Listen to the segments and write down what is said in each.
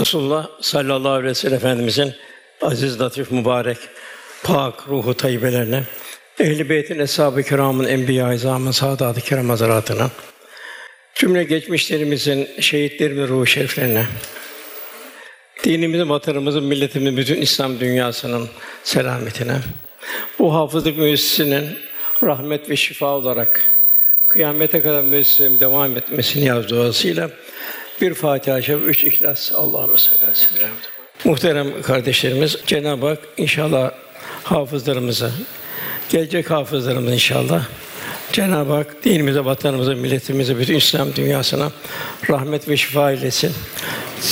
Resulullah sallallahu aleyhi ve sellem Efendimizin aziz, latif, mübarek, pak ruhu tayyibelerine, ehl-i beytin, eshab-ı kiramın, enbiya-i izamın, saadat-ı kiram hazaratına, cümle geçmişlerimizin, şehitlerimizin ruhu şeriflerine, dinimizin, vatanımızın, milletimizin, bütün İslam dünyasının selametine, bu hafızlık müessesinin rahmet ve şifa olarak kıyamete kadar müessesenin devam etmesini yaz duasıyla bir Fatiha-i Şerif, üç İhlas. Allahümme salli aleyhi ve sellem. Muhterem kardeşlerimiz, Cenab-ı Hak inşallah hafızlarımıza, gelecek hafızlarımız inşallah Cenab-ı Hak dinimize, vatanımıza, milletimize, bütün İslam dünyasına rahmet ve şifa eylesin.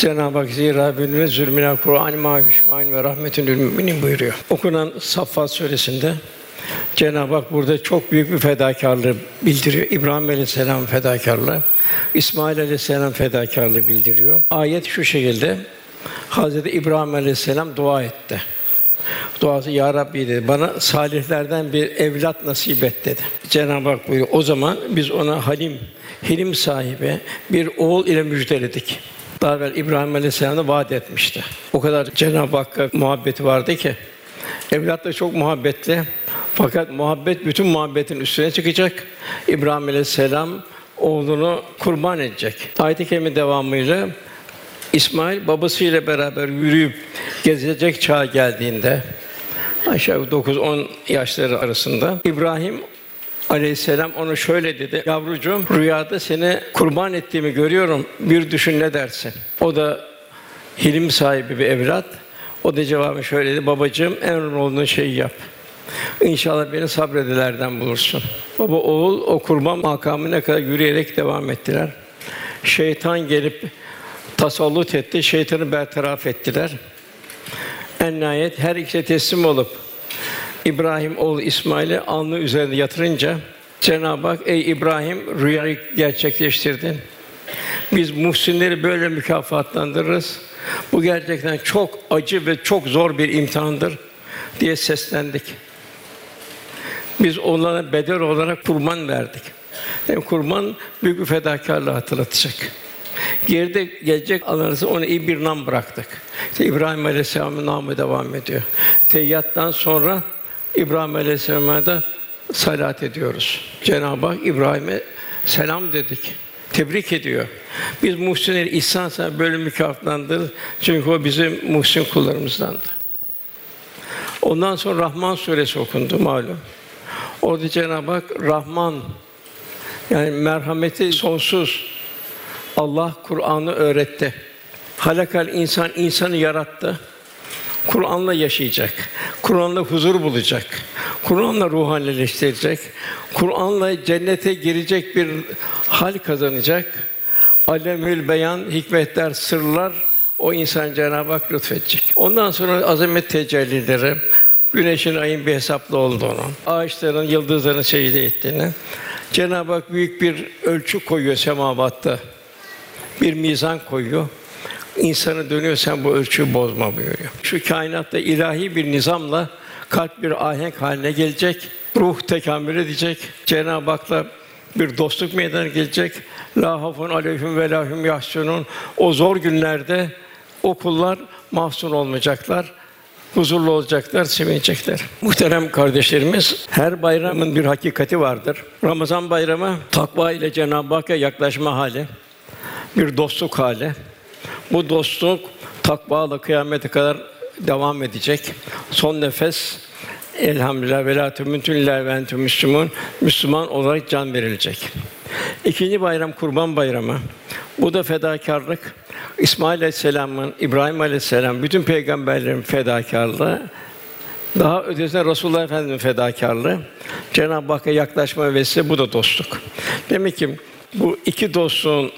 Cenab-ı Hak zira bölümüne zulmüne Kur'an-ı mâhüşfâin ve rahmetün müminin buyuruyor. Okunan Saffat suresinde Cenab-ı Hak burada çok büyük bir fedakarlığı bildiriyor. İbrahim Aleyhisselam fedakarlığı, İsmail Aleyhisselam fedakarlığı bildiriyor. Ayet şu şekilde: Hazreti İbrahim Aleyhisselam dua etti. Duası Ya Rabbi dedi, bana salihlerden bir evlat nasip et dedi. Cenab-ı Hak buyuruyor. O zaman biz ona halim, hilim sahibi bir oğul ile müjdeledik. Daha evvel İbrahim Aleyhisselam'a vaat etmişti. O kadar Cenab-ı Hakk'a muhabbeti vardı ki evlat da çok muhabbetli. Fakat muhabbet bütün muhabbetin üstüne çıkacak. İbrahim Aleyhisselam oğlunu kurban edecek. Ayet-i kerime devamıyla İsmail babasıyla beraber yürüyüp gezecek çağa geldiğinde aşağı 9-10 yaşları arasında İbrahim Aleyhisselam onu şöyle dedi. Yavrucuğum rüyada seni kurban ettiğimi görüyorum. Bir düşün ne dersin? O da hilim sahibi bir evlat. O da cevabı şöyle dedi. Babacığım emrolunduğun şeyi yap. İnşallah beni sabredilerden bulursun. Baba oğul o kurban makamına kadar yürüyerek devam ettiler. Şeytan gelip tasallut etti, şeytanı bertaraf ettiler. En nihayet her ikisi teslim olup İbrahim oğlu İsmail'i alnı üzerinde yatırınca Cenab-ı Hak ey İbrahim rüyayı gerçekleştirdin. Biz muhsinleri böyle mükafatlandırırız. Bu gerçekten çok acı ve çok zor bir imtihandır diye seslendik. Biz onlara bedel olarak kurban verdik. Yani kurban büyük bir fedakarlığı hatırlatacak. Geride gelecek alanınızı ona iyi bir nam bıraktık. İşte İbrahim Aleyhisselam'ın namı devam ediyor. Teyyattan sonra İbrahim Aleyhisselam'a da salat ediyoruz. Cenab-ı Hak İbrahim'e selam dedik. Tebrik ediyor. Biz muhsinleri ihsan sana böyle mükafatlandırırız. Çünkü o bizim muhsin kullarımızdandı. Ondan sonra Rahman suresi okundu malum. Orada Cenab-ı Hak Rahman yani merhameti sonsuz Allah Kur'an'ı öğretti. Halakal insan insanı yarattı. Kur'an'la yaşayacak. Kur'an'la huzur bulacak. Kur'an'la ruhanileştirecek. Kur'an'la cennete girecek bir hal kazanacak. Alemül beyan, hikmetler, sırlar o insan Cenab-ı Hak lütfedecek. Ondan sonra azamet tecellileri, güneşin ayın bir hesaplı olduğunu, ağaçların, yıldızların secde ettiğini, Cenab-ı Hak büyük bir ölçü koyuyor semavatta. Bir mizan koyuyor. İnsanı dönüyor sen bu ölçüyü bozma buyuruyor. Şu kainatta ilahi bir nizamla kalp bir ahenk haline gelecek. Ruh tekamül edecek. Cenab-ı Hak'la bir dostluk meydana gelecek. La hafun aleyhim ve lahum yahsunun. O zor günlerde o kullar mahzun olmayacaklar. Huzurlu olacaklar, sevinecekler. Muhterem kardeşlerimiz, her bayramın bir hakikati vardır. Ramazan bayramı takva ile Cenab-ı Hakk'a yaklaşma hali, bir dostluk hali. Bu dostluk takvayla kıyamete kadar devam edecek. Son nefes elhamdülillah ve la tümüntün ve entüm Müslüman olarak can verilecek. İkinci bayram Kurban Bayramı. Bu da fedakarlık. İsmail Aleyhisselam'ın, İbrahim Aleyhisselam, bütün peygamberlerin fedakarlığı. Daha ötesinde Resulullah Efendimiz'in fedakarlığı. Cenab-ı Hakk'a yaklaşma vesile bu da dostluk. Demek ki bu iki dostluğun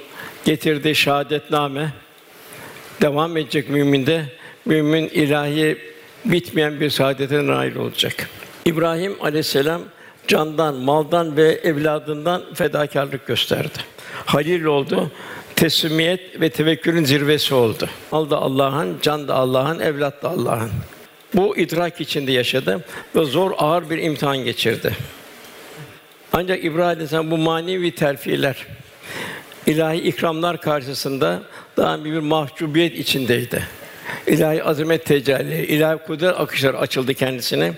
getirdiği şahadetname devam edecek müminde. Mümin ilahi bitmeyen bir saadete nail olacak. İbrahim Aleyhisselam candan, maldan ve evladından fedakarlık gösterdi. Halil oldu. Teslimiyet ve tevekkülün zirvesi oldu. Mal da Allah'ın, can da Allah'ın, evlat da Allah'ın. Bu idrak içinde yaşadı ve zor ağır bir imtihan geçirdi. Ancak İbrahim Aleyhisselam bu manevi terfiler ilahi ikramlar karşısında daha bir mahcubiyet içindeydi. İlahi azamet tecelli, ilahi kudret akışları açıldı kendisine.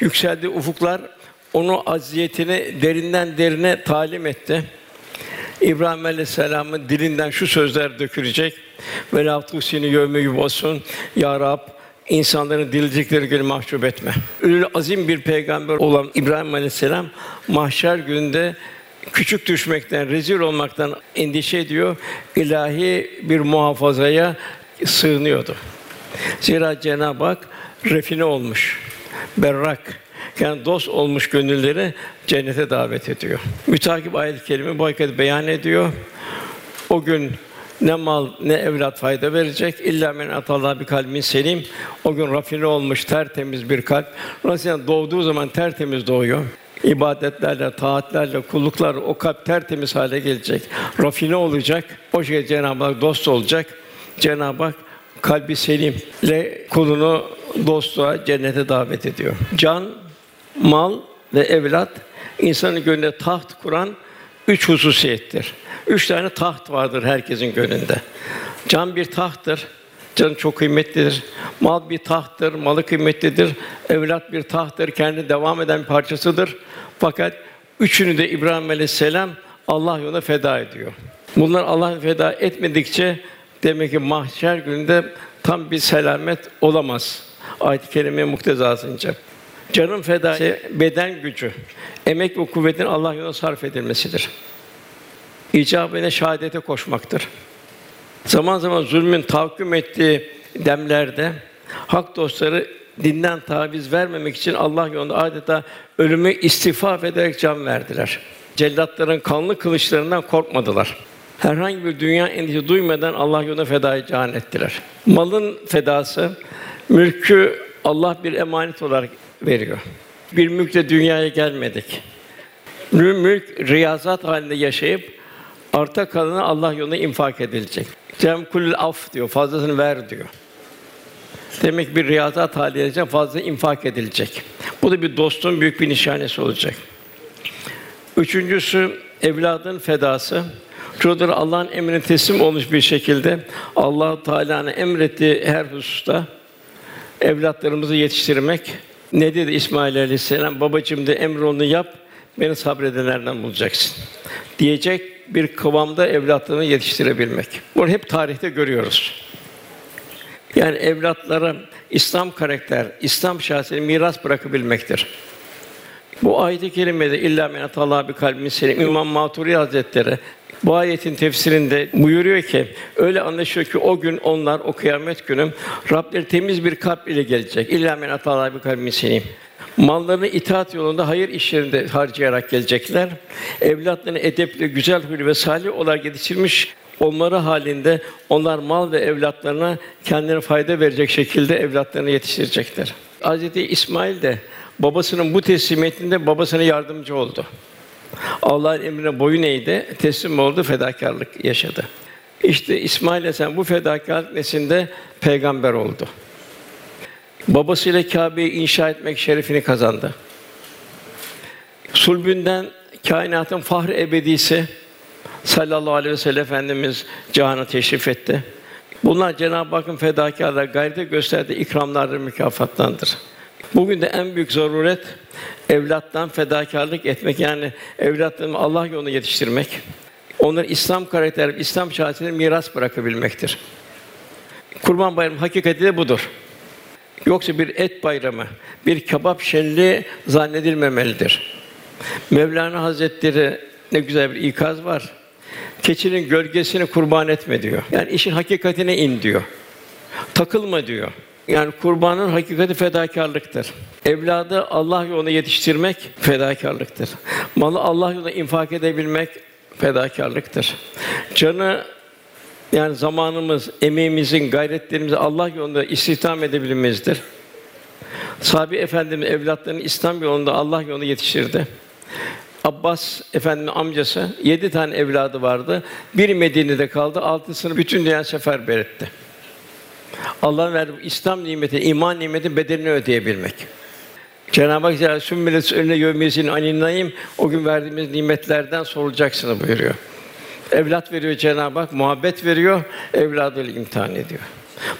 Yükseldi ufuklar onu aziyetini derinden derine talim etti. İbrahim Aleyhisselam'ın dilinden şu sözler dökülecek. Ve la tusini yevme yubasun ya Rab insanların dilecekleri günü mahcup etme. Ülül azim bir peygamber olan İbrahim Aleyhisselam mahşer gününde küçük düşmekten, rezil olmaktan endişe ediyor. İlahi bir muhafazaya sığınıyordu. Zira Cenab-ı Hak refine olmuş, berrak, yani dost olmuş gönülleri cennete davet ediyor. Mütakip ayet-i kerime bu hakikati beyan ediyor. O gün ne mal ne evlat fayda verecek. İlla men atallah bir kalbin selim. O gün rafine olmuş tertemiz bir kalp. Nasıl doğduğu zaman tertemiz doğuyor. İbadetlerle, taatlerle, kulluklar o kalp tertemiz hale gelecek. Rafine olacak. O şekilde Cenab-ı Hak dost olacak. Cenab-ı Hak kalbi selimle kulunu dostluğa, cennete davet ediyor. Can, mal ve evlat insanın gönlünde taht kuran üç hususiyettir. Üç tane taht vardır herkesin gönlünde. Can bir tahttır. Can çok kıymetlidir. Mal bir tahttır, malı kıymetlidir. Evlat bir tahttır, kendi devam eden bir parçasıdır. Fakat üçünü de İbrahim Aleyhisselam Allah yoluna feda ediyor. Bunlar Allah feda etmedikçe demek ki mahşer gününde tam bir selamet olamaz. Ayet-i kerime muktezasınca. Canın fedası beden gücü, emek ve kuvvetin Allah yoluna sarf edilmesidir. İcabına şahadete koşmaktır. Zaman zaman zulmün tahakküm ettiği demlerde hak dostları dinden taviz vermemek için Allah yolunda adeta ölümü istifaf ederek can verdiler. Cellatların kanlı kılıçlarından korkmadılar. Herhangi bir dünya endişesi duymadan Allah yolunda fedayı can ettiler. Malın fedası, mülkü Allah bir emanet olarak veriyor. Bir mülkle dünyaya gelmedik. Mülk riyazat halinde yaşayıp arta kalanı Allah yolunda infak edilecek. Cem kullül af diyor, fazlasını ver diyor. Demek bir riyazat halinde fazla infak edilecek. Bu da bir dostun büyük bir nişanesi olacak. Üçüncüsü evladın fedası. Çocuklar Allah'ın emrine teslim olmuş bir şekilde Allah Teala'nın emrettiği her hususta evlatlarımızı yetiştirmek. Ne dedi İsmail Aleyhisselam? Babacığım de emronu yap, beni sabredenlerden bulacaksın. Diyecek bir kıvamda evlatlarını yetiştirebilmek. Bunu hep tarihte görüyoruz. Yani evlatlara İslam karakter, İslam şahsiyeti miras bırakabilmektir. Bu ayet-i kerimede illa men atallah bir kalbin selim İmam Maturi Hazretleri bu ayetin tefsirinde buyuruyor ki öyle anlaşılıyor ki o gün onlar o kıyamet günü Rableri temiz bir kalp ile gelecek. İlla men atallah bir kalbin. Mallarını itaat yolunda hayır işlerinde harcayarak gelecekler. Evlatlarını edepli, güzel huylu ve salih olarak yetiştirmiş olmaları halinde onlar mal ve evlatlarına kendine fayda verecek şekilde evlatlarını yetiştirecekler. Hazreti İsmail de babasının bu teslimiyetinde babasına yardımcı oldu. Allah'ın emrine boyun eğdi, teslim oldu, fedakarlık yaşadı. İşte İsmail Aleyhisselam bu fedakarlık nesinde peygamber oldu. Babasıyla Kâbe'yi inşa etmek şerefini kazandı. Sulbünden kainatın fahr ebedisi sallallahu aleyhi ve sellem Efendimiz cihana teşrif etti. Bunlar Cenab-ı Hakk'ın fedakarlığa gayrete gösterdiği ikramlardır, mükafattandır. Bugün de en büyük zaruret evlattan fedakarlık etmek yani evlatlarını Allah yolunda yetiştirmek. Onları İslam karakter, İslam şahsiyetine miras bırakabilmektir. Kurban Bayramı hakikati de budur. Yoksa bir et bayramı, bir kebap şenliği zannedilmemelidir. Mevlana Hazretleri ne güzel bir ikaz var. Keçinin gölgesini kurban etme diyor. Yani işin hakikatine in diyor. Takılma diyor. Yani kurbanın hakikati fedakarlıktır. Evladı Allah yolunda yetiştirmek fedakarlıktır. Malı Allah yolunda infak edebilmek fedakarlıktır. Canı yani zamanımız, emeğimizin, gayretlerimizi Allah yolunda istihdam edebilmemizdir. Sahabi Efendimiz evlatlarını İslam yolunda Allah yolunda yetiştirdi. Abbas Efendimin amcası yedi tane evladı vardı. Bir Medine'de kaldı, altısını bütün dünya seferber etti. Allah'ın verdiği İslam nimeti, iman nimeti bedelini ödeyebilmek. Cenab-ı Hak Zâlâ sümmüles önüne yevmizin aninayim o gün verdiğimiz nimetlerden sorulacaksınız buyuruyor. Evlat veriyor Cenab-ı Hak, muhabbet veriyor, evladıyla imtihan ediyor.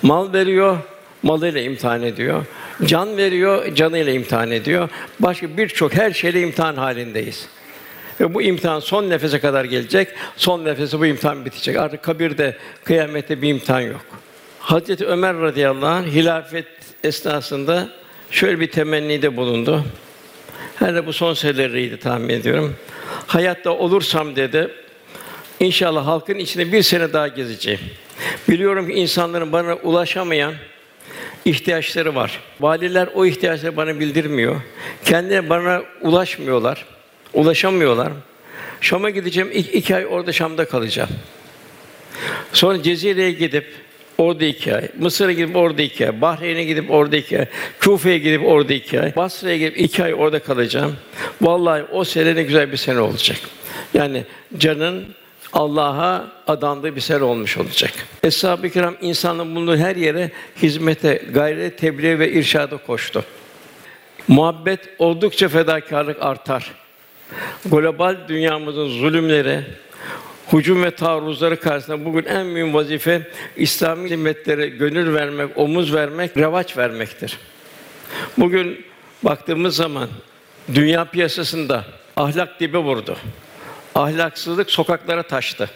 Mal veriyor, malıyla imtihan ediyor. Can veriyor, canıyla imtihan ediyor. Başka birçok her şeyle imtihan halindeyiz. Ve bu imtihan son nefese kadar gelecek. Son nefese bu imtihan bitecek. Artık kabirde, kıyamette bir imtihan yok. Hazreti Ömer radıyallahu anh hilafet esnasında şöyle bir temennide bulundu. Herhalde bu son seneleriydi tahmin ediyorum. Hayatta olursam dedi, inşallah halkın içinde bir sene daha gezeceğim. Biliyorum ki insanların bana ulaşamayan ihtiyaçları var. Valiler o ihtiyaçları bana bildirmiyor. Kendileri bana ulaşmıyorlar, ulaşamıyorlar. Şam'a gideceğim, iki, iki ay orada Şam'da kalacağım. Sonra Cezire'ye gidip orada iki Mısır'a gidip orada iki Bahreyn'e gidip orada iki ay, Küfe'ye gidip orada iki ay, Basra'ya gidip iki ay orada kalacağım. Vallahi o sene ne güzel bir sene olacak. Yani canın Allah'a adandığı bir sene olmuş olacak. Eshab-ı Kiram insanın bulunduğu her yere hizmete, gayret, tebliğ ve irşada koştu. Muhabbet oldukça fedakarlık artar. Global dünyamızın zulümleri, hücum ve taarruzları karşısında bugün en mühim vazife İslami hizmetlere gönül vermek, omuz vermek, revaç vermektir. Bugün baktığımız zaman dünya piyasasında ahlak dibe vurdu. Ahlaksızlık sokaklara taştı.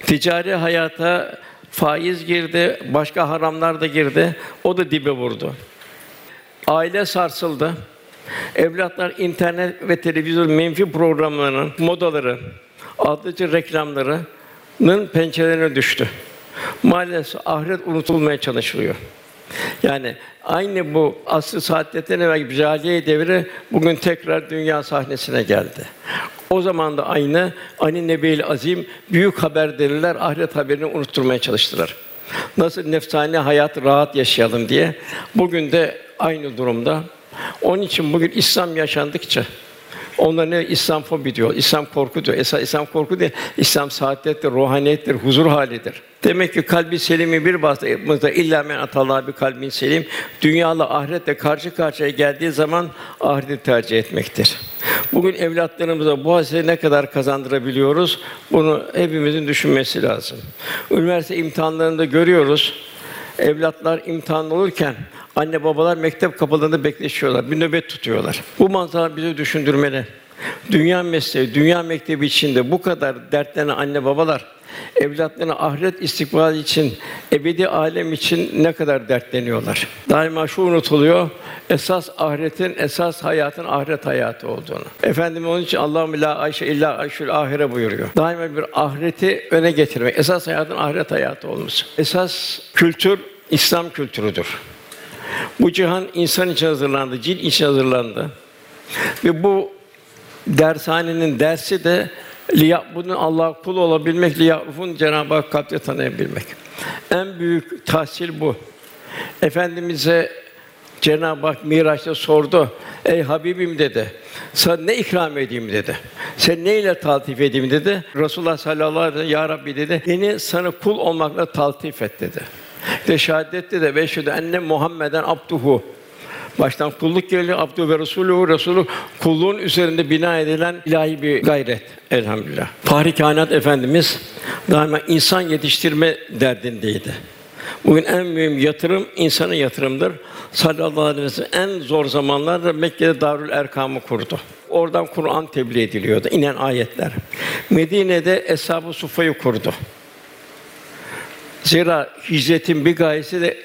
Ticari hayata faiz girdi, başka haramlar da girdi. O da dibe vurdu. Aile sarsıldı. Evlatlar internet ve televizyon menfi programlarının modaları, aldatıcı reklamlarının pençelerine düştü. Maalesef ahiret unutulmaya çalışılıyor. Yani aynı bu asr-ı saadetten evvel cahiliye devri bugün tekrar dünya sahnesine geldi. O zaman da aynı Ani Nebi'l Azim büyük haber deriler ahiret haberini unutturmaya çalıştılar. Nasıl nefsane hayat rahat yaşayalım diye bugün de aynı durumda. Onun için bugün İslam yaşandıkça onlar ne İslam fobi diyor, İslam korku diyor. Esas İslam korku değil, İslam saadettir, ruhaniyettir, huzur halidir. Demek ki kalbi selimi bir bastığımızda illa men atallah bir kalbin selim dünyalı ahiretle karşı karşıya geldiği zaman ahireti tercih etmektir. Bugün evlatlarımıza bu hasreti ne kadar kazandırabiliyoruz? Bunu hepimizin düşünmesi lazım. Üniversite imtihanlarında görüyoruz. Evlatlar imtihan olurken anne babalar mektep kapılarında bekleşiyorlar, bir nöbet tutuyorlar. Bu manzara bizi düşündürmeli. Dünya mesleği, dünya mektebi içinde bu kadar dertlenen anne babalar evlatlarına ahiret istikbali için, ebedi alem için ne kadar dertleniyorlar. Daima şu unutuluyor, esas ahiretin, esas hayatın ahiret hayatı olduğunu. Efendim onun için Allahu la ayşe illa ayşul ahire buyuruyor. Daima bir ahireti öne getirmek, esas hayatın ahiret hayatı olması. Esas kültür İslam kültürüdür. Bu cihan insan için hazırlandı, cin için hazırlandı. Ve bu dershanenin dersi de bunu Allah kul olabilmek, liya'rufun Cenab-ı Hak kadri tanıyabilmek. En büyük tahsil bu. Efendimize Cenab-ı Hak Miraç'ta sordu. Ey Habibim dedi. Sana ne ikram edeyim dedi. Sen ne ile taltif edeyim dedi. Resulullah sallallahu aleyhi ve sellem ya Rabbi dedi. Beni sana kul olmakla taltif et dedi. İşte şehadette de ve şüde enne Muhammeden abduhu. Baştan kulluk geliyor, abdü ve resulü, resulü kulluğun üzerinde bina edilen ilahi bir gayret elhamdülillah. Fahri Kainat Efendimiz daima insan yetiştirme derdindeydi. Bugün en mühim yatırım insanın yatırımdır. Sallallahu aleyhi ve sellem en zor zamanlarda Mekke'de Darül Erkam'ı kurdu. Oradan Kur'an tebliğ ediliyordu, inen ayetler. Medine'de Eshab-ı Suffa'yı kurdu. Zira hicretin bir gayesi de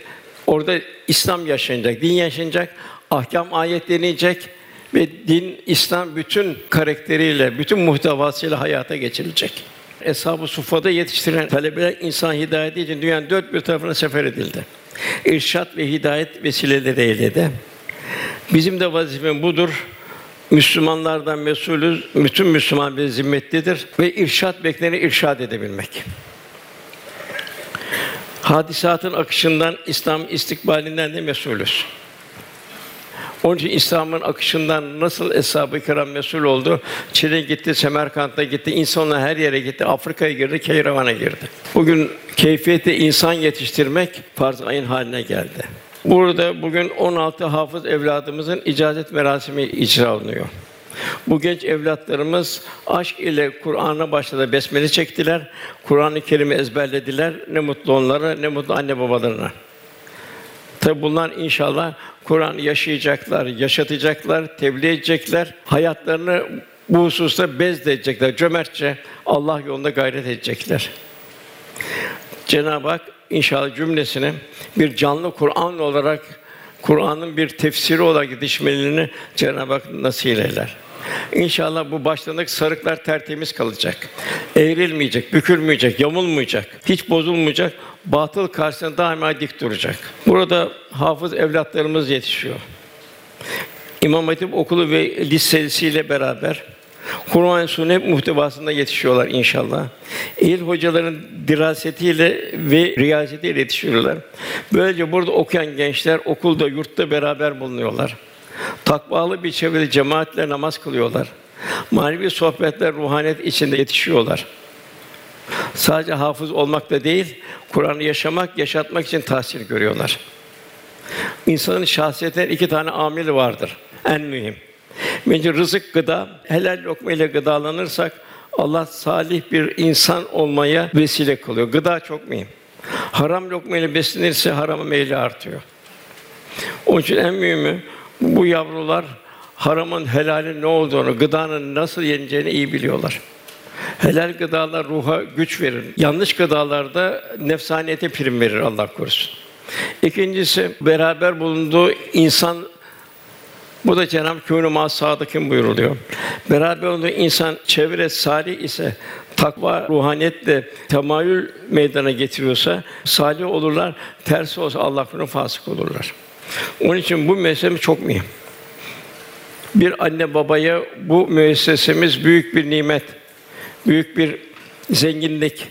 orada İslam yaşanacak, din yaşanacak, ahkam ayet deneyecek ve din İslam bütün karakteriyle, bütün muhtevasıyla hayata geçirilecek. Eshab-ı Suffa'da yetiştirilen talebeler insan hidayeti için dünyanın dört bir tarafına sefer edildi. İrşat ve hidayet vesileleri eyledi. Bizim de vazifemiz budur. Müslümanlardan mesulüz. Bütün Müslüman bir zimmetlidir ve irşat bekleneni irşad edebilmek. Hadisatın akışından, İslam istikbalinden de mesulüz. Onun için İslam'ın akışından nasıl eshab-ı kiram mesul oldu? Çin'e gitti, Semerkant'a gitti, insanlar her yere gitti, Afrika'ya girdi, Keyravan'a girdi. Bugün keyfiyeti insan yetiştirmek farz ayın haline geldi. Burada bugün 16 hafız evladımızın icazet merasimi icra olunuyor. Bu genç evlatlarımız aşk ile Kur'an'a başladı, besmele çektiler. Kur'an-ı Kerim'i ezberlediler. Ne mutlu onlara, ne mutlu anne babalarına. Tabi bunlar inşallah Kur'an yaşayacaklar, yaşatacaklar, tebliğ edecekler. Hayatlarını bu hususta bezdedecekler. Cömertçe Allah yolunda gayret edecekler. Cenab-ı Hak inşallah cümlesine bir canlı Kur'an olarak Kur'an'ın bir tefsiri olarak yetişmelerini Cenab-ı Hak nasip eyler. İnşallah bu başlanık sarıklar tertemiz kalacak. Eğrilmeyecek, bükülmeyecek, yamulmayacak, hiç bozulmayacak. Batıl karşısında daima dik duracak. Burada hafız evlatlarımız yetişiyor. İmam Hatip okulu ve lisesiyle beraber Kur'an sünnet muhtevasında yetişiyorlar inşallah. İl hocaların dirasetiyle ve riyazetiyle yetişiyorlar. Böylece burada okuyan gençler okulda, yurtta beraber bulunuyorlar. Takvalı bir çevrede cemaatle namaz kılıyorlar. Manevi sohbetler, ruhaniyet içinde yetişiyorlar. Sadece hafız olmak da değil, Kur'an'ı yaşamak, yaşatmak için tahsil görüyorlar. İnsanın şahsiyetine iki tane amil vardır. En mühim. Bence rızık gıda, helal lokma ile gıdalanırsak Allah salih bir insan olmaya vesile kılıyor. Gıda çok mühim. Haram lokma ile beslenirse harama meyli artıyor. Onun için en mühimi bu yavrular haramın helalin ne olduğunu, gıdanın nasıl yeneceğini iyi biliyorlar. Helal gıdalar ruha güç verir. Yanlış gıdalarda nefsaniyete prim verir Allah korusun. İkincisi beraber bulunduğu insan bu da Cenab-ı Kûnû sadıkın buyuruluyor. Beraber olduğu insan çevre salih ise takva ruhaniyetle temayül meydana getiriyorsa salih olurlar. Tersi olsa Allah korusun fasık olurlar. Onun için bu meselemiz çok mühim. Bir anne babaya bu müessesemiz büyük bir nimet, büyük bir zenginlik.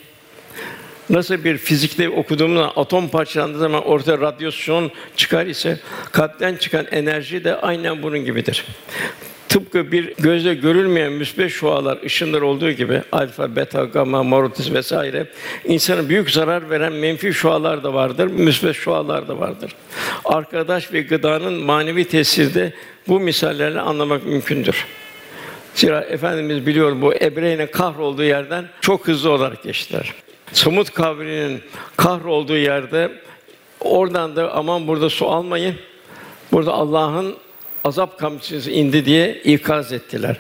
Nasıl bir fizikte okuduğumuzda atom parçalandığı zaman ortaya radyasyon çıkar ise kalpten çıkan enerji de aynen bunun gibidir. Tıpkı bir gözle görülmeyen müsbet şualar, ışınlar olduğu gibi alfa, beta, gamma, mortis vesaire insana büyük zarar veren menfi şualar da vardır, müsbet şualar da vardır. Arkadaş ve gıdanın manevi tesirde bu misallerle anlamak mümkündür. Zira efendimiz biliyor bu Ebre'nin kahrolduğu yerden çok hızlı olarak geçtiler. Samut kavminin kahrolduğu yerde oradan da aman burada su almayın. Burada Allah'ın azap kamçısı indi diye ikaz ettiler.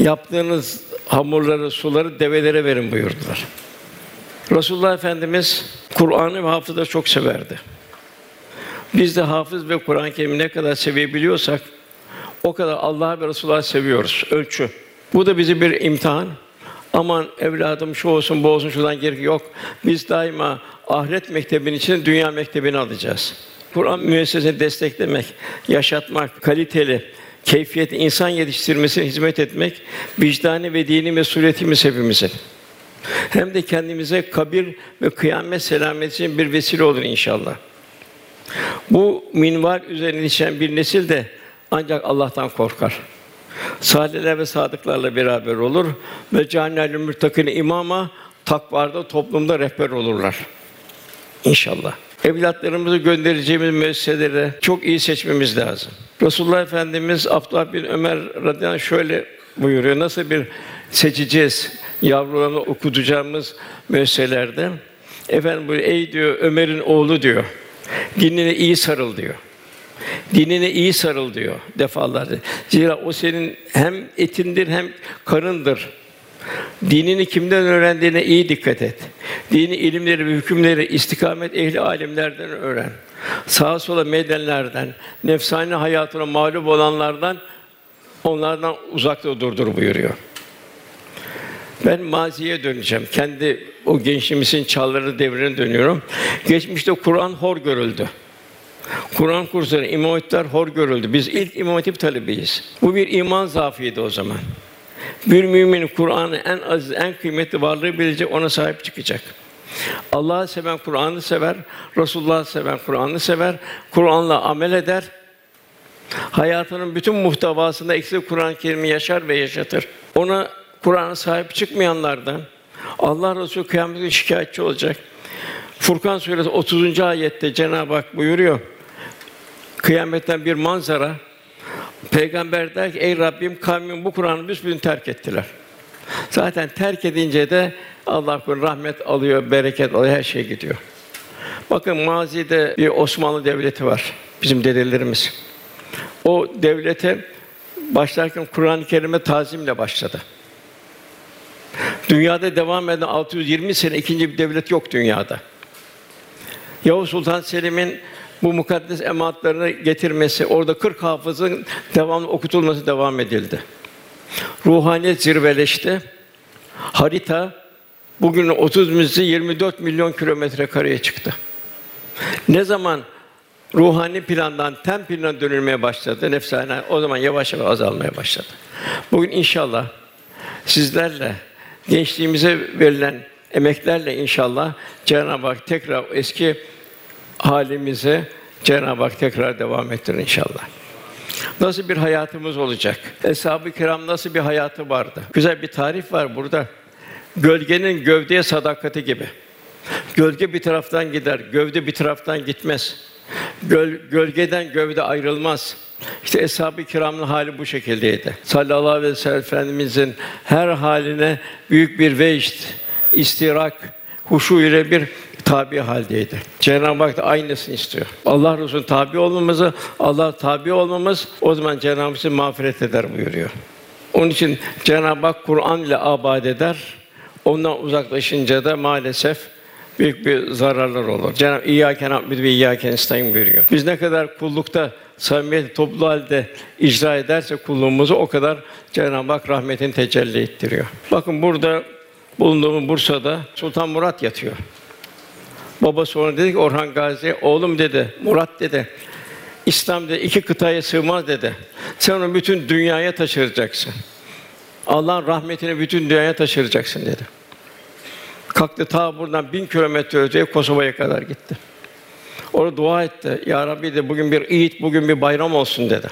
Yaptığınız hamurları, suları develere verin buyurdular. Resulullah Efendimiz Kur'an'ı ve hafızı çok severdi. Biz de hafız ve Kur'an-ı ne kadar sevebiliyorsak o kadar Allah ve Resulullah seviyoruz. Ölçü. Bu da bizi bir imtihan. Aman evladım şu olsun, bu olsun, şuradan gerek yok. Biz daima ahiret mektebinin için dünya mektebini alacağız. Kur'an müessesesini desteklemek, yaşatmak, kaliteli, keyfiyet insan yetiştirmesine hizmet etmek vicdani ve dini mesuliyetimiz hepimizin. Hem de kendimize kabir ve kıyamet selameti bir vesile olur inşallah. Bu minval üzerine yetişen bir nesil de ancak Allah'tan korkar. Salihler ve sadıklarla beraber olur ve cennetül müttakin imama takvarda toplumda rehber olurlar. İnşallah. Evlatlarımızı göndereceğimiz müesseselere çok iyi seçmemiz lazım. Resulullah Efendimiz Abdullah bin Ömer radıyallahu anh şöyle buyuruyor. Nasıl bir seçeceğiz yavrularını okutacağımız müesseselerde? Efendim buyuruyor, ey diyor Ömer'in oğlu diyor. Dinine iyi sarıl diyor. Dinine iyi sarıl diyor defalarca. Zira o senin hem etindir hem karındır. Dinini kimden öğrendiğine iyi dikkat et. Dini ilimleri ve hükümleri istikamet ehli alimlerden öğren. Sağa sola meydanlardan, nefsani hayatına mağlup olanlardan onlardan uzakta durdur buyuruyor. Ben maziye döneceğim. Kendi o gençliğimizin çağları devrine dönüyorum. Geçmişte Kur'an hor görüldü. Kur'an kursları, imam hor görüldü. Biz ilk imam hatip talebeyiz. Bu bir iman zaafiydi o zaman. Bir mümin Kur'an'ı en aziz, en kıymetli varlığı bilecek, ona sahip çıkacak. Allah'ı seven Kur'an'ı sever, Resulullah'ı seven Kur'an'ı sever, Kur'an'la amel eder. Hayatının bütün muhtevasında eksik Kur'an-ı Kerim'i yaşar ve yaşatır. Ona Kur'an'a sahip çıkmayanlardan Allah Resulü kıyamette şikayetçi olacak. Furkan suresi 30. ayette Cenab-ı Hak buyuruyor. Kıyametten bir manzara Peygamber der ki ey Rabbim kavmin bu Kur'an'ı büsbütün terk ettiler. Zaten terk edince de Allah korusun rahmet alıyor, bereket alıyor, her şey gidiyor. Bakın mazide bir Osmanlı devleti var. Bizim dedelerimiz. O devlete başlarken Kur'an-ı Kerim'e tazimle başladı. Dünyada devam eden 620 sene ikinci bir devlet yok dünyada. Yavuz Sultan Selim'in bu mukaddes emanetlerini getirmesi, orada 40 hafızın devamlı okutulması devam edildi. Ruhaniyet zirveleşti. Harita bugün 30 müzi 24 milyon kilometre kareye çıktı. Ne zaman ruhani plandan tem plana dönülmeye başladı, nefsane o zaman yavaş yavaş azalmaya başladı. Bugün inşallah sizlerle gençliğimize verilen emeklerle inşallah Cenab-ı Hak tekrar eski halimize Cenab-ı Hak tekrar devam ettirir inşallah. Nasıl bir hayatımız olacak? Eshab-ı Kiram nasıl bir hayatı vardı? Güzel bir tarif var burada. Gölgenin gövdeye sadakati gibi. Gölge bir taraftan gider, gövde bir taraftan gitmez. Göl, gölgeden gövde ayrılmaz. İşte eshab-ı kiramın hali bu şekildeydi. Sallallahu aleyhi ve sellem Efendimizin her haline büyük bir vecd, istirak, huşu ile bir tabi haldeydi. Cenab-ı Hak da aynısını istiyor. Allah Resulü tabi olmamızı, Allah tabi olmamız o zaman Cenab-ı Hak bizi mağfiret eder buyuruyor. Onun için Cenab-ı Hak Kur'an ile abad eder. Ondan uzaklaşınca da maalesef büyük bir zararlar olur. Cenab-ı İyyâke na'budu ve İyyâke nestaîn buyuruyor. Biz ne kadar kullukta samimiyet toplu halde icra ederse kulluğumuzu o kadar Cenab-ı Hak rahmetini tecelli ettiriyor. Bakın burada bulunduğum Bursa'da Sultan Murat yatıyor. Baba sonra dedi ki Orhan Gazi, oğlum dedi, Murat dedi. İslam dedi iki kıtaya sığmaz dedi. Sen onu bütün dünyaya taşıracaksın. Allah'ın rahmetini bütün dünyaya taşıracaksın dedi. Kalktı ta buradan bin kilometre öteye Kosova'ya kadar gitti. Orada dua etti. Ya Rabbi de bugün bir iyit, bugün bir bayram olsun dedi.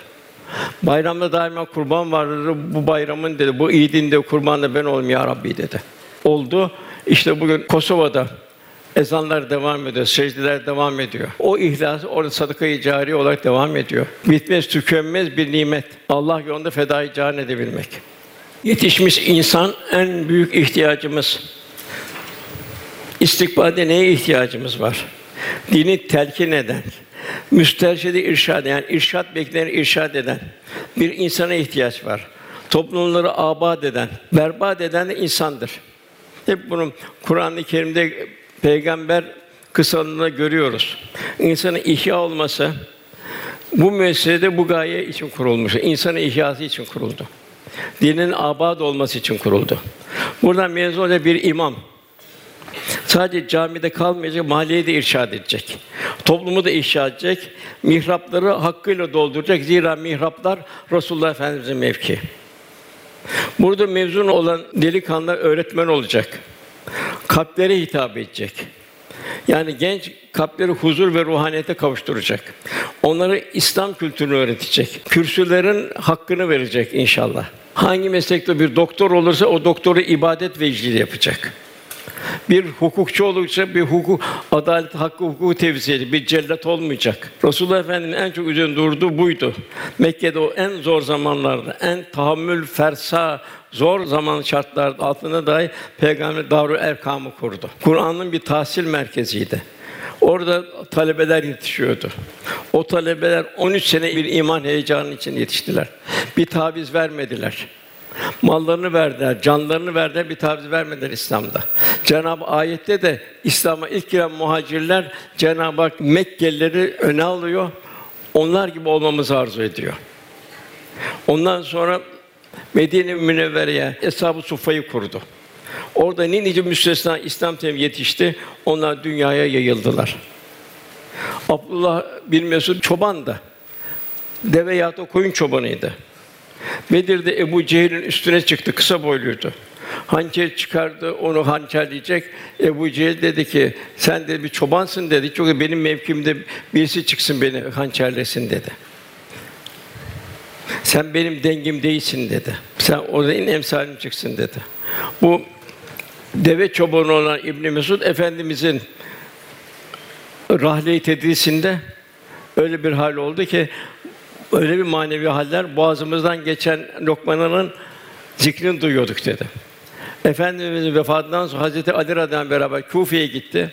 Bayramda daima kurban vardır. Bu bayramın dedi, bu iyidin de kurban da ben olayım ya Rabbi dedi. Oldu. İşte bugün Kosova'da ezanlar devam ediyor, secdeler devam ediyor. O ihlas orada sadaka-i cari olarak devam ediyor. Bitmez, tükenmez bir nimet. Allah yolunda fedai can edebilmek. Yetişmiş insan en büyük ihtiyacımız. İstikbalde neye ihtiyacımız var? Dini telkin eden, müsterşidi irşad yani irşad bekleyen irşad eden bir insana ihtiyaç var. Toplumları abad eden, berbat eden de insandır. Hep bunun Kur'an-ı Kerim'de peygamber kısalığında görüyoruz. İnsanın ihya olması bu müessesede bu gaye için kurulmuş. İnsanın ihyası için kuruldu. Dinin abad olması için kuruldu. Buradan mezun olan bir imam sadece camide kalmayacak, mahalleye de irşad edecek. Toplumu da irşad edecek. Mihrapları hakkıyla dolduracak. Zira mihraplar Resulullah Efendimizin mevki. Burada mezun olan delikanlı öğretmen olacak. Kalplere hitap edecek. Yani genç kalpleri huzur ve ruhaniyete kavuşturacak. Onları İslam kültürünü öğretecek. Kürsülerin hakkını verecek inşallah. Hangi meslekte bir doktor olursa o doktoru ibadet vecdiyle yapacak. Bir hukukçu olursa bir hukuk, adalet, hakkı, hukuku tevzi edecek. Bir cellat olmayacak. Resulullah Efendimiz en çok üzerinde durduğu buydu. Mekke'de o en zor zamanlarda, en tahammül fersa, zor zaman şartlar altında dahi Peygamber Darül Erkam'ı kurdu. Kur'an'ın bir tahsil merkeziydi. Orada talebeler yetişiyordu. O talebeler 13 sene bir iman heyecanı için yetiştiler. Bir taviz vermediler. Mallarını verdiler, canlarını verdiler, bir taviz vermediler İslam'da. Cenab-ı ayette de İslam'a ilk giren muhacirler Cenab-ı Hak Mekkelileri öne alıyor. Onlar gibi olmamızı arzu ediyor. Ondan sonra Medine Münevvere'ye Eshab-ı Suffa'yı kurdu. Orada ne nice müstesna İslam temi yetişti. Onlar dünyaya yayıldılar. Abdullah bin Mesud çoban da. Deve ya da koyun çobanıydı. Bedir'de Ebu Cehil'in üstüne çıktı, kısa boyluydu. Hançer çıkardı, onu hançerleyecek. Ebu Cehil dedi ki, sen de bir çobansın dedi. Çünkü benim mevkimde birisi çıksın beni hançerlesin dedi. Sen benim dengim değilsin dedi. Sen orada en emsalim çıksın dedi. Bu deve çobanı olan İbn Mesud Efendimizin rahle-i tedrisinde öyle bir hal oldu ki Öyle bir manevi haller boğazımızdan geçen lokmanın zikrini duyuyorduk dedi. Efendimizin vefatından sonra Hazreti Ali radıyallahu beraber Kufe'ye gitti.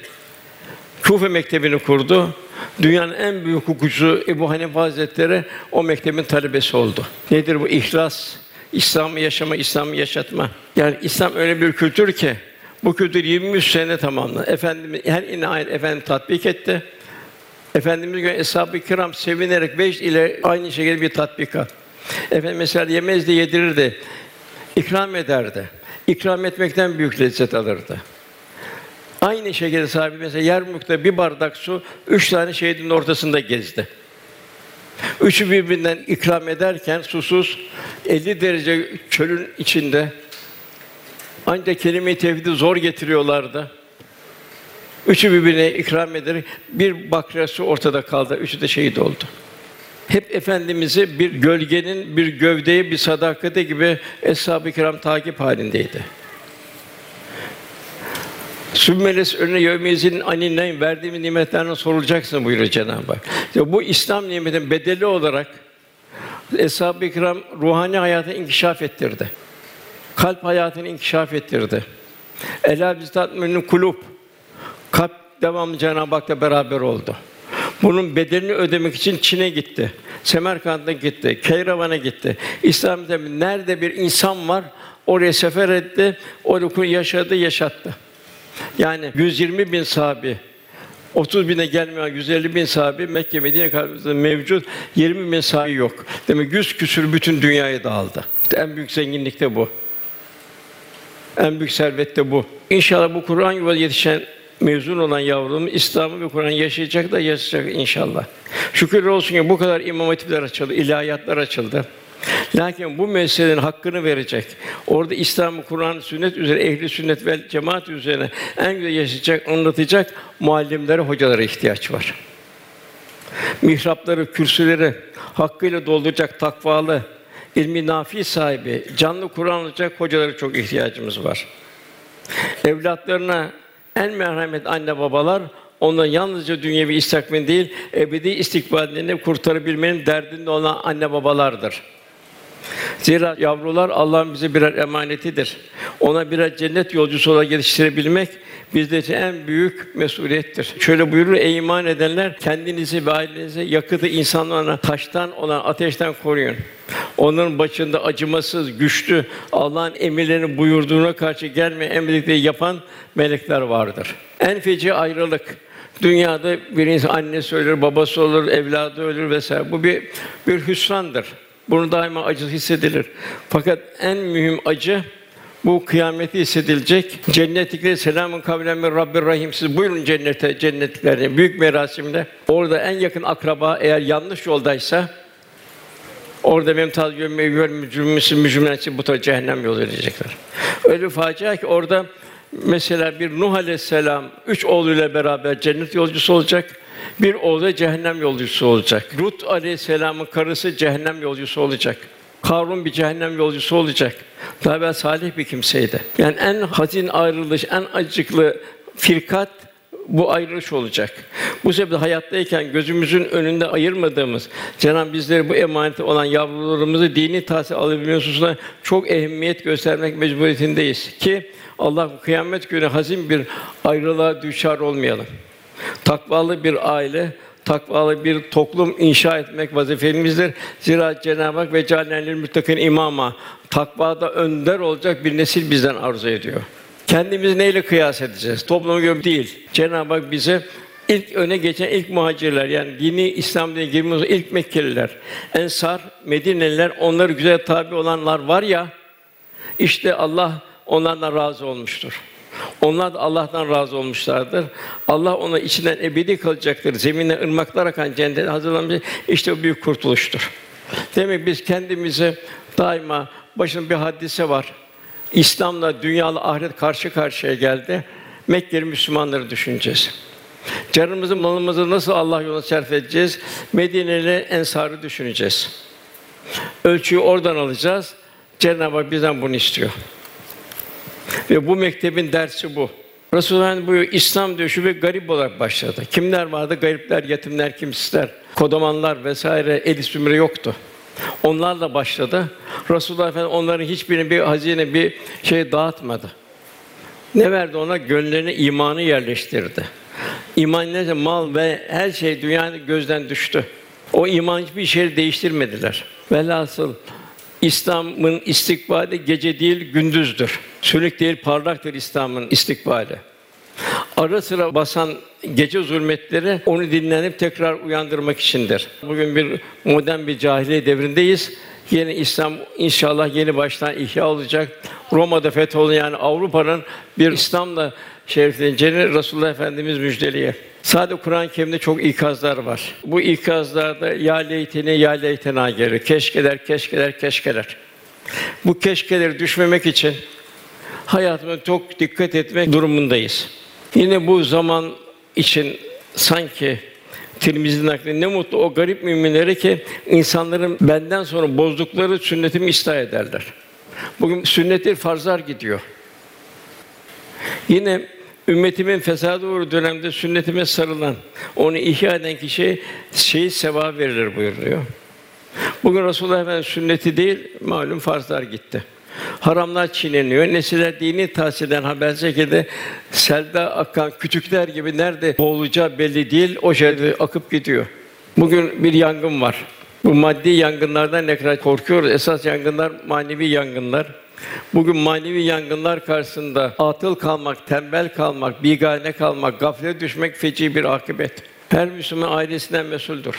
Kufe mektebini kurdu. Dünyanın en büyük hukukçusu Ebu Hanife Hazretleri o mektebin talebesi oldu. Nedir bu ihlas? İslam'ı yaşama, İslam'ı yaşatma. Yani İslam öyle bir kültür ki bu kültür 23 sene tamamladı. Efendimiz her inayet efendim tatbik etti. Efendimiz göre eshab-ı kiram sevinerek beş ile aynı şekilde bir tatbikat. Efendim mesela yemezdi, yedirirdi. ikram ederdi. İkram etmekten büyük lezzet alırdı. Aynı şekilde sahibi mesela Yermuk'ta bir bardak su üç tane şehidin ortasında gezdi. Üçü birbirinden ikram ederken susuz 50 derece çölün içinde ancak kelime-i tevhidi zor getiriyorlardı. Üçü birbirine ikram ederek bir bakrası ortada kaldı. Üçü de şehit oldu. Hep efendimizi bir gölgenin bir gövdeye bir sadakate gibi eshab-ı kiram takip halindeydi. Sümmeles önüne yevmiyezin aninden verdiğimiz nimetlerden sorulacaksın buyuruyor Cenab-ı Hak. İşte bu İslam nimetin bedeli olarak eshab-ı kiram ruhani hayatı inkişaf ettirdi. Kalp hayatını inkişaf ettirdi. Ela biz tatminün kulub. Kalp devamlı Cenab-ı Hak'la beraber oldu. Bunun bedelini ödemek için Çin'e gitti. Semerkant'a gitti, Keyravan'a gitti. İslam'da nerede bir insan var, oraya sefer etti, orada yaşadı, yaşattı. Yani 120 bin sahabi, 30 bine gelmeyen 150 bin sahabi Mekke Medine kalbimizde mevcut 20 bin sahabi yok. Demek 100 küsür bütün dünyaya dağıldı. İşte en büyük zenginlik de bu. En büyük servet de bu. İnşallah bu Kur'an yuvada yetişen mezun olan yavrum İslam'ı ve Kur'an yaşayacak da yaşayacak inşallah. Şükür olsun ki bu kadar imam hatipler açıldı, ilahiyatlar açıldı. Lakin bu meselenin hakkını verecek. Orada İslam'ı, Kur'an, sünnet üzere ehli sünnet ve cemaat üzerine en güzel yaşayacak, anlatacak muallimlere, hocalara ihtiyaç var. Mihrapları, kürsüleri hakkıyla dolduracak takvalı, ilmi nafi sahibi, canlı Kur'an olacak hocalara çok ihtiyacımız var. Evlatlarına en merhamet anne babalar onların yalnızca dünyevi istikbalini değil, ebedi istikbalini kurtarabilmenin derdinde olan anne babalardır. Zira yavrular Allah'ın bize birer emanetidir. Ona birer cennet yolcusu olarak geliştirebilmek bizler için en büyük mesuliyettir. Şöyle buyurur: Ey iman edenler kendinizi ve ailenizi yakıtı insanlarına taştan olan ateşten koruyun. Onların başında acımasız, güçlü, Allah'ın emirlerini buyurduğuna karşı gelmeyen emredikleri yapan melekler vardır. En feci ayrılık Dünyada bir insan annesi ölür, babası olur, evladı ölür vesaire. Bu bir bir hüsrandır. Bunu daima acı hissedilir. Fakat en mühim acı bu kıyameti hissedilecek. Cennetlikleri selamun kavlen min Rabbir Rahim. Siz buyurun cennete, cennetliklerine. Büyük merasimde orada en yakın akraba eğer yanlış yoldaysa orada memtaz görmeyi mücrimisi mücrimlensi bu tarafa cehennem yolu edecekler. Öyle bir facia ki orada mesela bir Nuh Aleyhisselam üç oğluyla beraber cennet yolcusu olacak. Bir oğlu cehennem yolcusu olacak. Lut Aleyhisselam'ın karısı cehennem yolcusu olacak. Karun bir cehennem yolcusu olacak. Daha evvel salih bir kimseydi. Yani en hazin ayrılış, en acıklı firkat bu ayrılış olacak. Bu sebeple hayattayken gözümüzün önünde ayırmadığımız Cenab-ı bizleri bu emaneti olan yavrularımızı dini tahsil alabilme hususunda çok ehemmiyet göstermek mecburiyetindeyiz ki Allah kıyamet günü hazin bir ayrılığa düşar olmayalım. Takvalı bir aile, takvalı bir toplum inşa etmek vazifemizdir. Zira Cenab-ı Hak ve cealnel müttakin imama takvada önder olacak bir nesil bizden arzu ediyor. Kendimizi neyle kıyas edeceğiz? Topluma göre değil. Cenab-ı Hak bize ilk öne geçen ilk muhacirler yani dini İslam diye girmiş ilk Mekkeliler, Ensar, Medineliler, onları güzel tabi olanlar var ya işte Allah onlardan razı olmuştur. Onlar da Allah'tan razı olmuşlardır. Allah ona içinden ebedi kalacaktır. Zemine ırmaklar akan cennet hazırlanmış. İşte o büyük kurtuluştur. Demek biz kendimizi daima başın bir hadise var. İslam'la dünyalı ahiret karşı karşıya geldi. Mekkeli Müslümanları düşüneceğiz. Canımızı, malımızı nasıl Allah yoluna sarf edeceğiz? Medine'li ensarı düşüneceğiz. Ölçüyü oradan alacağız. Cenab-ı Hak bizden bunu istiyor. Ve bu mektebin dersi bu. Resulullah buyuruyor, İslam diyor şu bir garip olarak başladı. Kimler vardı? Garipler, yetimler, kimsizler. kodamanlar vesaire el sümre yoktu. Onlarla başladı. Resulullah Efendimiz onların hiçbirini bir hazine, bir şey dağıtmadı. Ne verdi ona? Gönüllerine imanı yerleştirdi. İman neyse mal ve her şey dünyanın gözden düştü. O iman hiçbir şey değiştirmediler. Velhasıl İslam'ın istikbali gece değil gündüzdür. Sönük değil parlaktır İslam'ın istikbali. Ara sıra basan gece zulmetleri onu dinlenip tekrar uyandırmak içindir. Bugün bir modern bir cahiliye devrindeyiz. Yeni İslam inşallah yeni baştan ihya olacak. Roma'da fetholun yani Avrupa'nın bir İslam'la şerefleneceğini Resulullah Efendimiz müjdeliyor. Sadece Kur'an-ı Kerim'de çok ikazlar var. Bu ikazlarda ya leyteni ya leytena gelir. Keşkeler, keşkeler, keşkeler. Bu keşkeleri düşmemek için hayatımıza çok dikkat etmek durumundayız. Yine bu zaman için sanki Tirmizi'nin naklinde ne mutlu o garip müminlere ki insanların benden sonra bozdukları sünnetimi ıslah ederler. Bugün sünnetler farzlar gidiyor. Yine ümmetimin fesadı uğru dönemde sünnetime sarılan, onu ihya eden kişiye şey sevap verilir buyuruyor. Bugün Resulullah Efendimiz sünneti değil, malum farzlar gitti. Haramlar çiğneniyor. Nesiller dini tahsilden haber şekilde selda akan kütükler gibi nerede boğulacağı belli değil. O şekilde akıp gidiyor. Bugün bir yangın var. Bu maddi yangınlardan ne kadar korkuyoruz. Esas yangınlar manevi yangınlar. Bugün manevi yangınlar karşısında atıl kalmak, tembel kalmak, bigane kalmak, gaflete düşmek feci bir akıbet. Her Müslüman ailesinden mesuldür.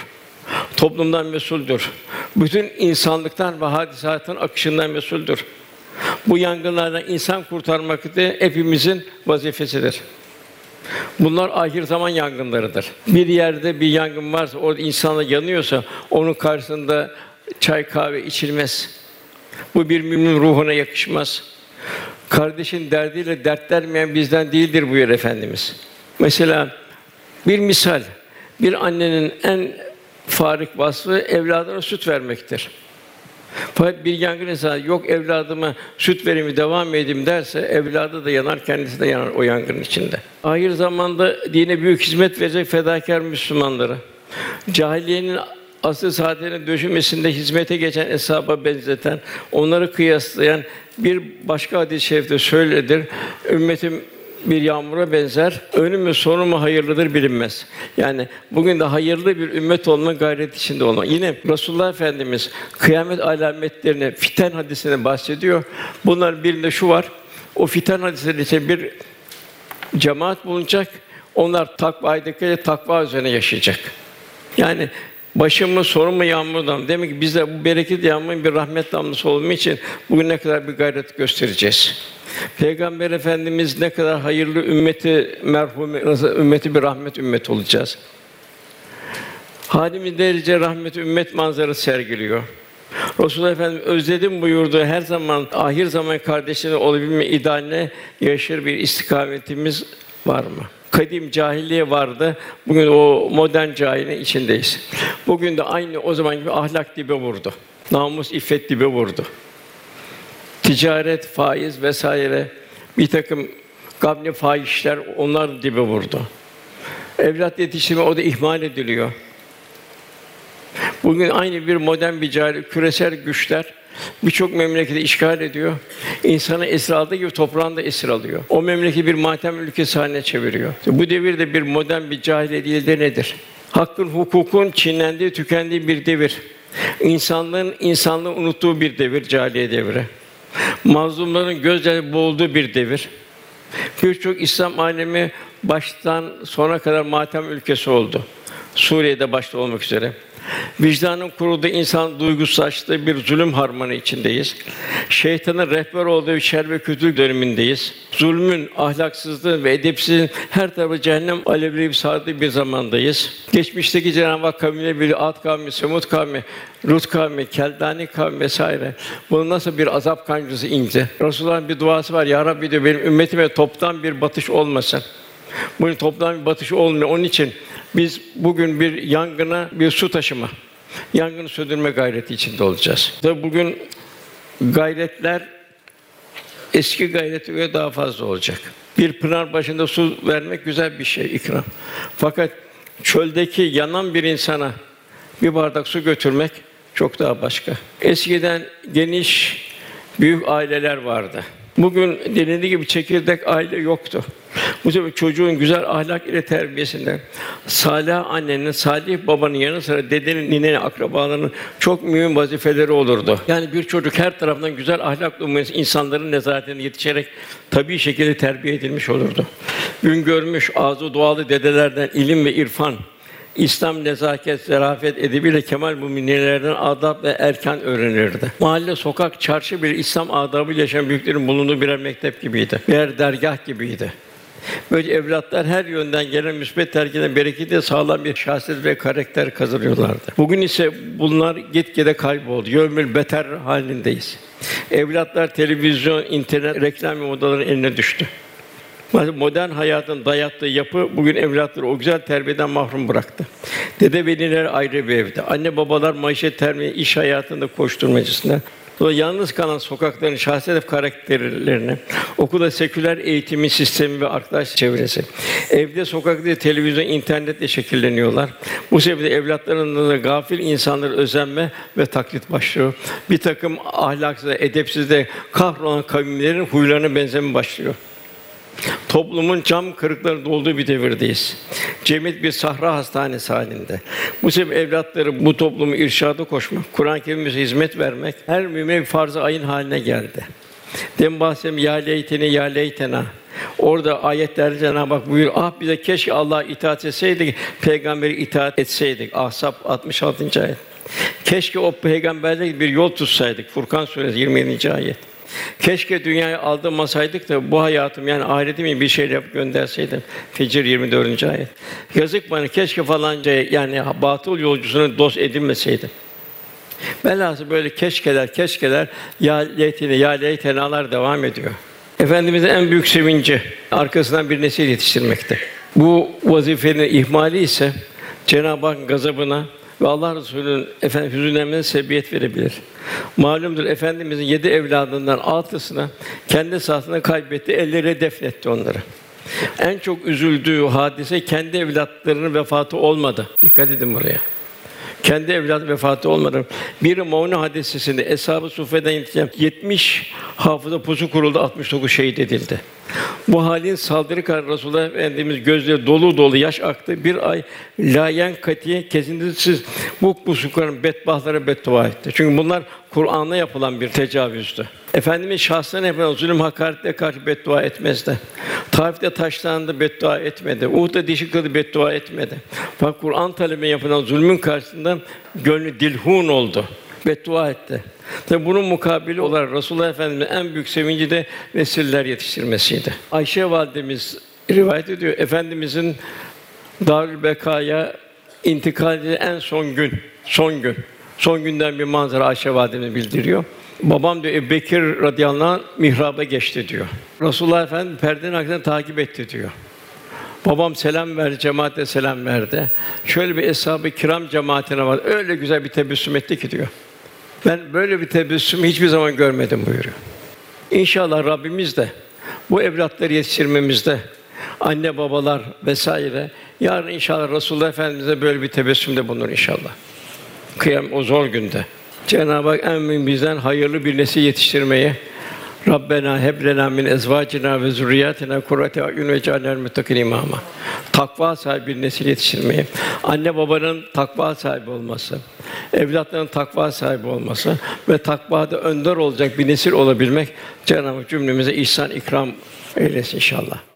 Toplumdan mesuldür. Bütün insanlıktan ve hadisatın akışından mesuldür. Bu yangınlardan insan kurtarmak da hepimizin vazifesidir. Bunlar ahir zaman yangınlarıdır. Bir yerde bir yangın varsa, orada insanlar yanıyorsa, onun karşısında çay kahve içilmez. Bu bir mümin ruhuna yakışmaz. Kardeşin derdiyle dertlenmeyen bizden değildir buyur Efendimiz. Mesela bir misal, bir annenin en farik vasfı evladına süt vermektir. Fakat bir yangın esnasında yok evladıma süt verimi devam edeyim derse evladı da yanar, kendisi de yanar o yangının içinde. Ahir zamanda dine büyük hizmet verecek fedakar Müslümanları, cahiliyenin asıl saadetinin döşümesinde hizmete geçen hesaba benzeten, onları kıyaslayan bir başka hadis-i şerifte söyledir. Ümmetim bir yağmura benzer. Önü mü sonu mu hayırlıdır bilinmez. Yani bugün de hayırlı bir ümmet olma gayret içinde olma. Yine Resulullah Efendimiz kıyamet alametlerini fiten hadisine bahsediyor. Bunlar birinde şu var. O fiten hadisinde için bir cemaat bulunacak. Onlar takva aydıkça takva üzerine yaşayacak. Yani başımı sorun mu yağmurdan? Demek ki biz de bu bereket yağmurun bir rahmet damlası olma için bugün ne kadar bir gayret göstereceğiz. Peygamber Efendimiz ne kadar hayırlı ümmeti merhum ümmeti bir rahmet ümmet olacağız. Halimiz derece rahmet ümmet manzarası sergiliyor. Resulullah Efendimiz özledim buyurduğu her zaman ahir zaman kardeşleri olabilme idealine yaşır bir istikametimiz var mı? Kadim cahiliye vardı. Bugün o modern cahiliyenin içindeyiz. Bugün de aynı o zaman gibi ahlak dibe vurdu. Namus, iffet dibe vurdu ticaret, faiz vesaire bir takım gabni fahişler onlar dibe vurdu. Evlat yetiştirme o da ihmal ediliyor. Bugün aynı bir modern bir cari, küresel güçler birçok memleketi işgal ediyor. İnsanı esir aldığı gibi toprağını da esir alıyor. O memleketi bir matem ülkesi haline çeviriyor. Bu devirde bir modern bir cahiliye değil de nedir? Hakkın, hukukun çiğnendiği, tükendiği bir devir. İnsanlığın insanlığı unuttuğu bir devir, cahiliye devri mazlumların gözleri boğulduğu bir devir. Birçok İslam alemi baştan sona kadar matem ülkesi oldu. Suriye'de başta olmak üzere. Vicdanın kurulduğu insan duygusallaştığı bir zulüm harmanı içindeyiz. Şeytanın rehber olduğu şer ve kötülük dönemindeyiz. Zulmün, ahlaksızlığın ve edepsizliğin her tarafı cehennem alevleri sardığı bir zamandayız. Geçmişteki Cenab-ı Hak kavmine bir Ad kavmi, Semud kavmi, Lut kavmi, Keldani kavmi vesaire. Bunun nasıl bir azap kancası indi. Resulullah'ın bir duası var. Ya Rabbi diyor benim ümmetime toptan bir batış olmasın. Bunun toplam bir batış olmuyor. Onun için biz bugün bir yangına bir su taşıma, yangını söndürme gayreti içinde olacağız. Tabi bugün gayretler eski gayrete göre daha fazla olacak. Bir pınar başında su vermek güzel bir şey ikram. Fakat çöldeki yanan bir insana bir bardak su götürmek çok daha başka. Eskiden geniş, büyük aileler vardı. Bugün denildiği gibi çekirdek aile yoktu. Bu sebeple çocuğun güzel ahlak ile terbiyesinde salih annenin, salih babanın yanı sıra dedenin, ninenin, akrabalarının çok mühim vazifeleri olurdu. Yani bir çocuk her taraftan güzel ahlaklı olması, insanların nezaretine yetişerek tabii şekilde terbiye edilmiş olurdu. Gün görmüş ağzı dualı dedelerden ilim ve irfan, İslam nezaket, zarafet edebiyle kemal müminlerden adab ve erkan öğrenirdi. Mahalle, sokak, çarşı bir İslam adabı yaşayan büyüklerin bulunduğu birer mektep gibiydi. Birer dergah gibiydi. Böyle evlatlar her yönden gelen müsbet terkiden bereketi sağlam bir şahsiyet ve karakter kazanıyorlardı. Bugün ise bunlar gitgide kayboldu. Yövmül beter halindeyiz. Evlatlar televizyon, internet, reklam ve modaların eline düştü. Modern hayatın dayattığı yapı bugün evlatları o güzel terbiyeden mahrum bıraktı. Dede veliler ayrı bir evde. Anne babalar maişet terbiye iş hayatında koşturmacısında. Dolayısıyla yalnız kalan sokakların şahsiyet karakterlerini, okulda seküler eğitimi sistemi ve arkadaş çevresi, evde, sokakta, televizyon, internetle şekilleniyorlar. Bu sebeple evlatlarında da gafil insanlar özenme ve taklit başlıyor. Bir takım ahlaksız, edepsiz de kahrolan kavimlerin huylarına benzeme başlıyor. Toplumun cam kırıkları dolduğu bir devirdeyiz. Cemiyet bir sahra hastanesi halinde. Bu sebeple evlatları bu toplumu irşada koşmak, Kur'an-ı Kerim'e hizmet vermek her mümin farz-ı ayın haline geldi. Dem bahsettim ya leyteni ya leytena. Orada ayetlerde Cenab-ı Hak buyuruyor. Ah bize keşke Allah'a itaat etseydik, peygamberi itaat etseydik. Ahzab 66. ayet. Keşke o peygamberle bir yol tutsaydık. Furkan suresi 27. ayet. Keşke dünyayı aldırmasaydık da bu hayatım yani ahiretimi bir şeyle yapıp gönderseydim. Fecir 24. ayet. Yazık bana keşke falanca yani batıl yolcusunu dost edinmeseydim. Velhâsıl böyle keşkeler, keşkeler, ya leytine, ya leytenalar devam ediyor. Efendimizin en büyük sevinci arkasından bir nesil yetiştirmekte. Bu vazifenin ihmali ise Cenab-ı Hak gazabına ve Allah Resulü'nün efendim hüzünlenmesine sebebiyet verebilir. Malumdur Efendimizin yedi evladından altısını kendi sahasında kaybetti, ellere defnetti onları. En çok üzüldüğü hadise kendi evlatlarının vefatı olmadı. Dikkat edin buraya. Kendi evlat vefatı olmadı. Bir Mevne hadisesinde Eshab-ı yetişen 70 hafıza pusu kuruldu, 69 şehit edildi. Bu halin saldırı karşı Resulullah Efendimiz gözleri dolu dolu yaş aktı. Bir ay layen katiye kesintisiz bu pusukların bedbahtlara beddua etti. Çünkü bunlar Kur'an'la yapılan bir tecavüzdü. Efendimiz şahsına yapılan zulüm hakaretle karşı beddua etmezdi. Taif'te taşlandı beddua etmedi. Uhud'da dişi kılığı beddua etmedi. Fakat Kur'an talebine yapılan zulmün karşısında gönlü dilhun oldu. Beddua etti. Tabi bunun mukabili olarak Resulullah Efendimiz'in en büyük sevinci de nesiller yetiştirmesiydi. Ayşe validemiz rivayet ediyor. Efendimizin Darül Bekaya intikal en son gün, son gün. Son günden bir manzara Ayşe validemiz bildiriyor. Babam diyor Ebu Bekir radıyallahu anh mihraba geçti diyor. Resulullah Efendimiz perdenin arkasından takip etti diyor. Babam selam verdi, cemaate selam verdi. Şöyle bir eshab-ı kiram cemaatine var. Öyle güzel bir tebessüm etti ki diyor. Ben böyle bir tebessüm hiçbir zaman görmedim buyuruyor. İnşallah Rabbimiz de bu evlatları yetiştirmemizde anne babalar vesaire yarın inşallah Resulullah Efendimize böyle bir tebessümde bulunur inşallah. Kıyam o zor günde. Cenab-ı Hak en bizden hayırlı bir nesil yetiştirmeye Rabbena heb lena min ezvacina ve zurriyatina kurrate ayun ve cealnel muttakin imama. Takva sahibi nesil yetiştirmeye, anne babanın takva sahibi olması, evlatların takva sahibi olması ve takvada önder olacak bir nesil olabilmek Cenab-ı Hak cümlemize ihsan ikram eylesin inşallah.